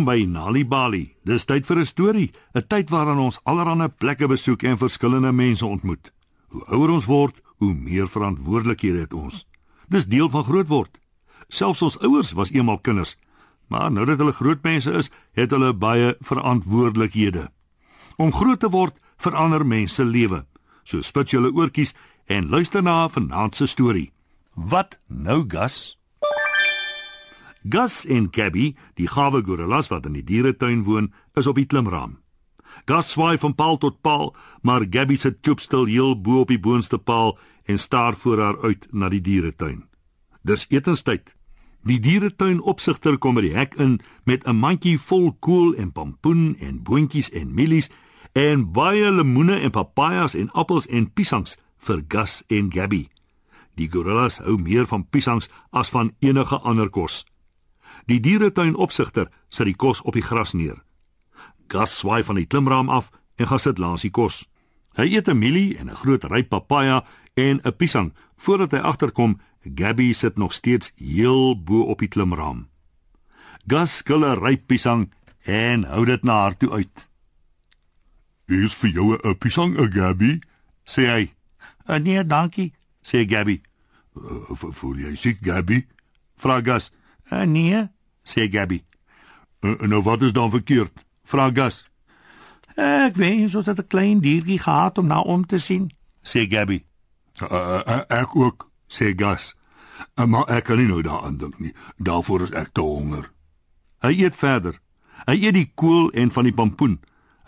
Welkom by Nali Bali. Dis tyd vir 'n storie, 'n tyd waarin ons allerlei plekke besoek en verskillende mense ontmoet. Hoe ouer ons word, hoe meer verantwoordelikhede het ons. Dis deel van grootword. Selfs ons ouers was eenmal kinders, maar nou dat hulle groot mense is, het hulle baie verantwoordelikhede. Om groot te word, verander mense se lewe. So spit julle oortjies en luister na vanaand se storie. Wat nou, Gus? Gus en Gabby, die gawe gorillas wat in die dieretuin woon, is op die klimraam. Gus swaai van paal tot paal, maar Gabby sit choopstil heel bo op die boonste paal en staar voor haar uit na die dieretuin. Dis etenstyd. Die dieretuin opsigter kom by die hek in met 'n mandjie vol kool en pompoen en boontjies en mielies en baie lemoene en papajas en appels en piesangs vir Gus en Gabby. Die gorillas hou meer van piesangs as van enige ander kos. Die dieretuin opsigter sit die kos op die gras neer. Gus swaai van die klimraam af en gaan sit langs die kos. Hy eet 'n mielie en 'n groot ryp papaja en 'n piesang voordat hy agterkom Gabby sit nog steeds heel bo op die klimraam. Gus skil 'n ryp piesang en hou dit na haar toe uit. "Is vir jou 'n piesang, Gabby?" sê hy. "Nee, dankie," sê Gabby. Uh, "Voel jy siek, Gabby?" vra Gus. Uh, "Nee," sê Gabby. "Nou wat is dan verkeerd?" vra Gus. "Ek wens ons het 'n klein diertjie gehad om na om te sien," sê Gabby. Uh, uh, ek ook, sê Gus. Uh, maar ek kan nie nou daaraan dink nie. Daarvoor is ek te honger. Hy eet verder. Hy eet die kool en van die pompoen.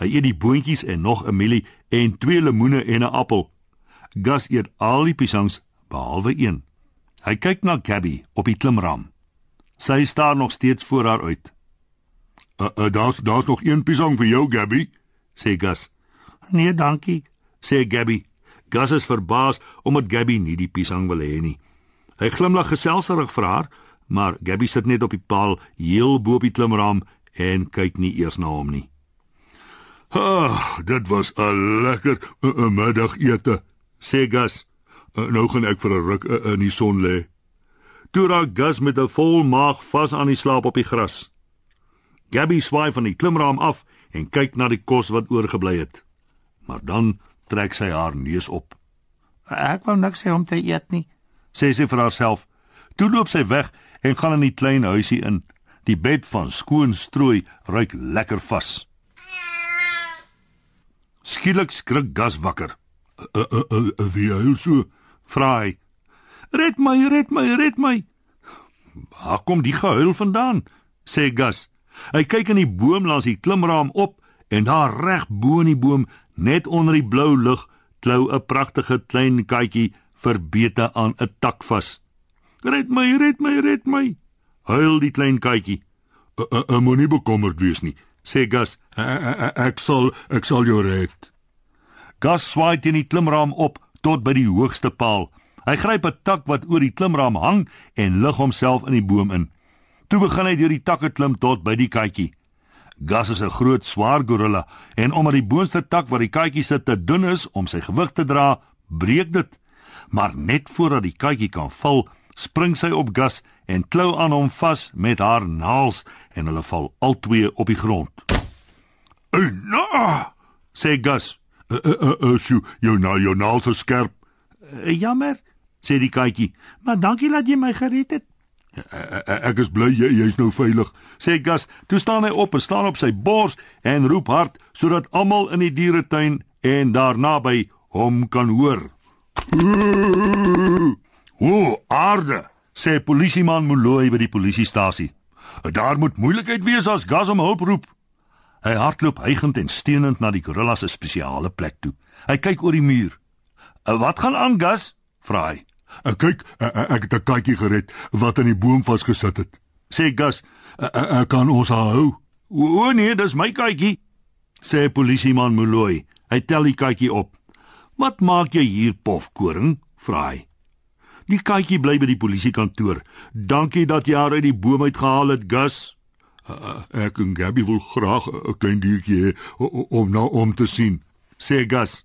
Hy eet die boontjies en nog 'n mielie en twee lemoene en 'n appel. Gus eet al die piesangs behalwe een. Hy kyk na Gabby op die klimraam. Sy staar nog steeds voor haar uit. Uh, uh, daar's daar's nog een piesang vir jou, Gabby, sê Gus. Nee, dankie, sê Gabby. Gus is verbaas omdat Gabby nie die piesang wil hê nie. Hy glimlag geselserig vir haar, maar Gabby sit net op die paal heel bo op die klimraam en kyk nie eers na hom nie. "Ah, dit was 'n lekker uh, middagete," sê Gus. Uh, "Nou gaan ek vir 'n ruk uh, in die son lê." Raak Gus met 'n vol maag vas aan die slaap op die gras. Gabby swaai van die klimraam af en kyk na die kos wat oorgebly het. Maar dan trek sy haar neus op. Ek wou niks hê om te eet nie, sê sy vir haarself. Toe loop sy weg en gaan in die klein huisie in. Die bed van skoon strooi ruik lekker vas. Skielik skrik Gus wakker. Uh, uh, uh, uh, "Wie huil so?" vra hy. "Red my, red my, red my." "Waar kom die gehuil vandaan?" sê Gus. Hy kyk in die boom langs die klimraam op en daar reg bo in die boom, net onder die blou lug, klou 'n pragtige klein katjie verbete aan 'n tak vas. "Red my, red my, red my!" huil die klein katjie. "Ek uh, uh, moenie bekommerd wees nie," sê Gus. "Ek sal ek sal jou red." Gus swaai teen die klimraam op tot by die hoogste paal. Hy gryp 'n tak wat oor die klimraam hang en lig homself in die boom in. Toe begin hy deur die takke klim tot by die katjie. Gus is 'n groot, swaar gorilla en omdat die boonste tak waar die katjie sit te dun is om sy gewig te dra, breek dit. Maar net voordat die katjie kan val, spring sy op Gus en klou aan hom vas met haar naels en hulle val albei op die grond. "Ey, na!" sê Gus. "Uh, uh, uh, sjoe, jou na jou naels is skerp." Uh, "Jammer," sê die katjie. "Maar dankie dat jy my gered het." Ek is bly jy jy's nou veilig, sê Gus. Toe staan hy op en staan op sy bors en roep hard sodat almal in die dieretuin en daar naby hom kan hoor. O, aarde, sê polisieman Moloi by die polisiestasie. Daar moet moeilikheid wees as Gus om hulp roep. Hy hardloop hygend en steunend na die gorilla se spesiale plek toe. Hy kyk oor die muur. "Wat gaan aan, Gus?" vra hy. Ek kyk, ek het 'n katjie gered wat in die boom vasgesit het. Sê Gus, ek kan ons hou. O nee, dis my katjie. Sê polisieman Moloi. Hy tel die katjie op. Wat maak jy hier, pofkoring? vra hy. Die katjie bly by die polisiekantoor. Dankie dat jy haar uit die boom uitgehaal het, Gus. Uh, ek en Gabby wil graag 'n klein diertjie hê om nou om te sien, sê Gus.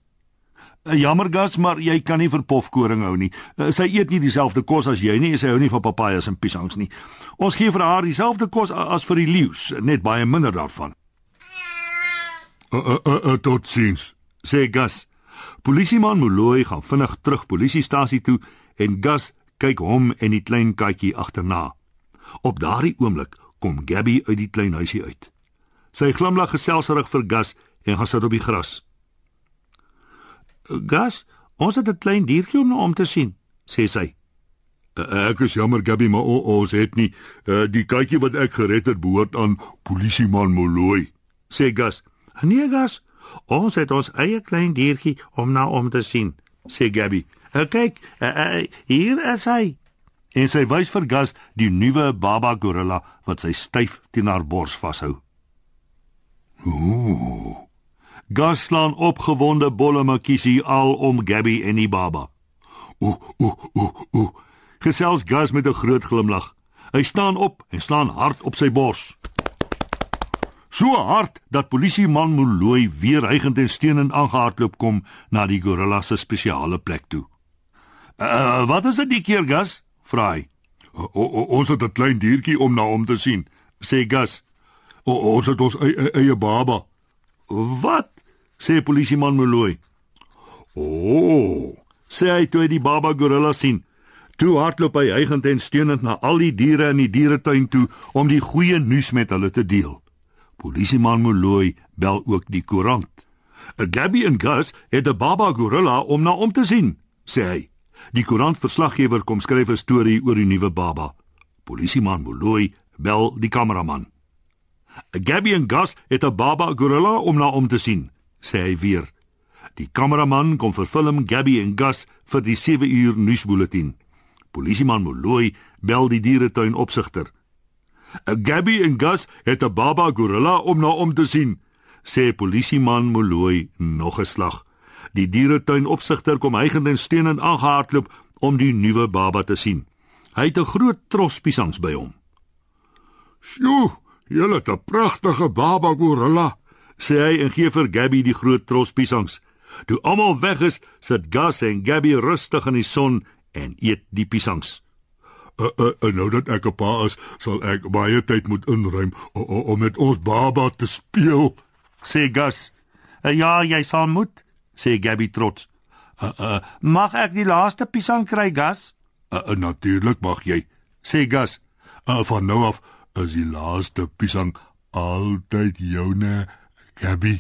Jammer Gas, maar jy kan nie vir pofkoring hou nie. Uh, sy eet nie dieselfde kos as jy nie en sy hou nie van papajas en piesangs nie. Ons gee vir haar dieselfde kos as vir die leeu's, net baie minder daarvan. Uh, uh, uh, uh, tot sins, sê Gas. Polisieman Moloi gaan vinnig terug polisiestasie toe en Gas kyk hom en die klein katjie agterna. Op daardie oomblik kom Gabby uit die klein huisie uit. Sy glimlag geselserig vir Gas en gaan sit op die gras. Gas, ons het 'n klein diertjie om na om te sien, sê sy. Uh, ek is jammer Gabby, maar ons het nie uh, die katjie wat ek gered het behoort aan polisieman Moloi, sê Gas. Nee, Gas, ons het ons eie klein diertjie om na om te sien, sê Gabby. Uh, kyk, uh, uh, hier is hy. En sy wys vir Gas die nuwe baba gorilla wat sy styf teen haar bors vashou. Ooh. Gas slaan opgewonde bolle makiesie al om Gabby en die baba. Ooh, ooh, ooh, ooh. Gesels Gas met 'n groot glimlag. Hy staan op en slaan hard op sy bors. So hard dat polisieman Moloi weer hygend en steunend aangehardloop kom na die gorilla se spesiale plek toe. Uh, "Wat is dit die keer, Gas?" vra hy. O, o, "Ons het 'n klein diertjie om na hom te sien," sê Gas. O, "Ons het ons eie, eie baba." "Wat?" Sê polisieman Moloi. "O," oh, sê hy toe hy die baba gorilla sien. Toe hardloop hy hygend en steunend na al die diere in die dieretuin toe om die goeie nuus met hulle te deel. Polisieman Moloi bel ook die koerant. Gabby en Gus het 'n baba gorilla om na om te sien, sê hy. Die koerantverslaggewer kom skryf 'n storie oor die nuwe baba. Polisieman Moloi bel die kameraman. Gabby en Gus het 'n baba gorilla om na om te sien, sê hy weer. Die kameraman kom vir film Gabby en Gus vir die 7 uur nuusbulletin. Polisieman Moloi bel die dieretuin opsigter. 'n Gabby en Gus het 'n baba gorilla om na om te sien, sê polisieman Moloi nog 'n slag. Die dieretuin opsigter kom hygend en steunend aangehardloop om die nuwe baba te sien. Hy het 'n groot tros piesangs by hom. "Sjoe, jy het 'n pragtige baba gorilla," sê hy en gee vir Gabby die groot tros piesangs. Toe almal weg is, sit Gus en Gabby rustig in die son en eet die piesangs. Uh, uh, uh, nou dat ek 'n pa is, sal ek baie tyd moet inruim om uh, uh, met ons baba te speel, sê Gus. Uh, ja, jy sal moet, sê Gabby trots. Uh, uh, mag ek die laaste piesang kry, Gus? Uh, uh, Natuurlik mag jy, sê Gus. Uh, van nou af is die laaste piesang altyd joune, Gabby.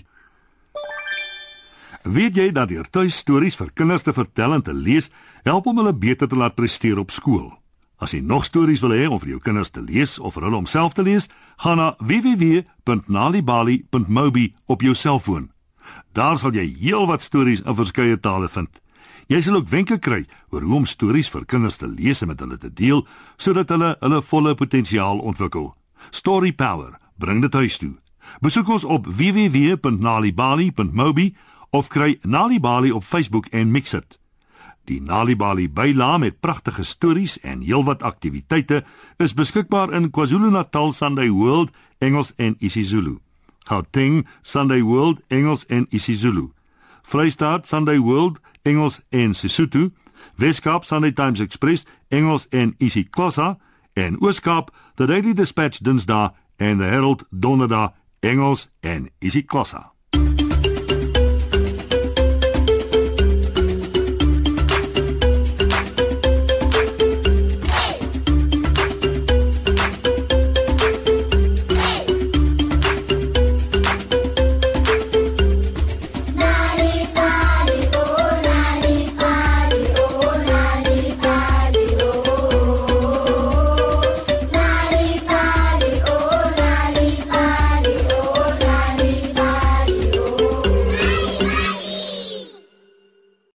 Weet jy dat deur tuistories vir kinders te vertel en te lees, help om hulle beter te laat presteer op skool? As jy nog stories wil hê om vir jou kinders te lees of vir hulle om self te lees, gaan na www.nalibali.mobi op jou selfoon. Daar sal jy heelwat stories in verskeie tale vind. Jy sal ook wenke kry oor hoe om stories vir kinders te lees en met hulle te deel sodat hulle hulle volle potensiaal ontwikkel. Story Power, bring dit huis toe. Besoek ons op www.nalibali.mobi of kry Nalibali op Facebook en mix dit. Die Nalibali byla met pragtige stories en heelwat aktiwiteite is beskikbaar in KwaZulu-Natal Sunday World Engels en isiZulu. Gauteng Sunday World Engels en isiZulu. Vrystaat Sunday World Engels en Sesotho. Weskaap Sunday Times Express Engels en isiXhosa en Ooskaap The Daily Dispatch Dinsdae en The Herald Donderdag Engels en isiXhosa.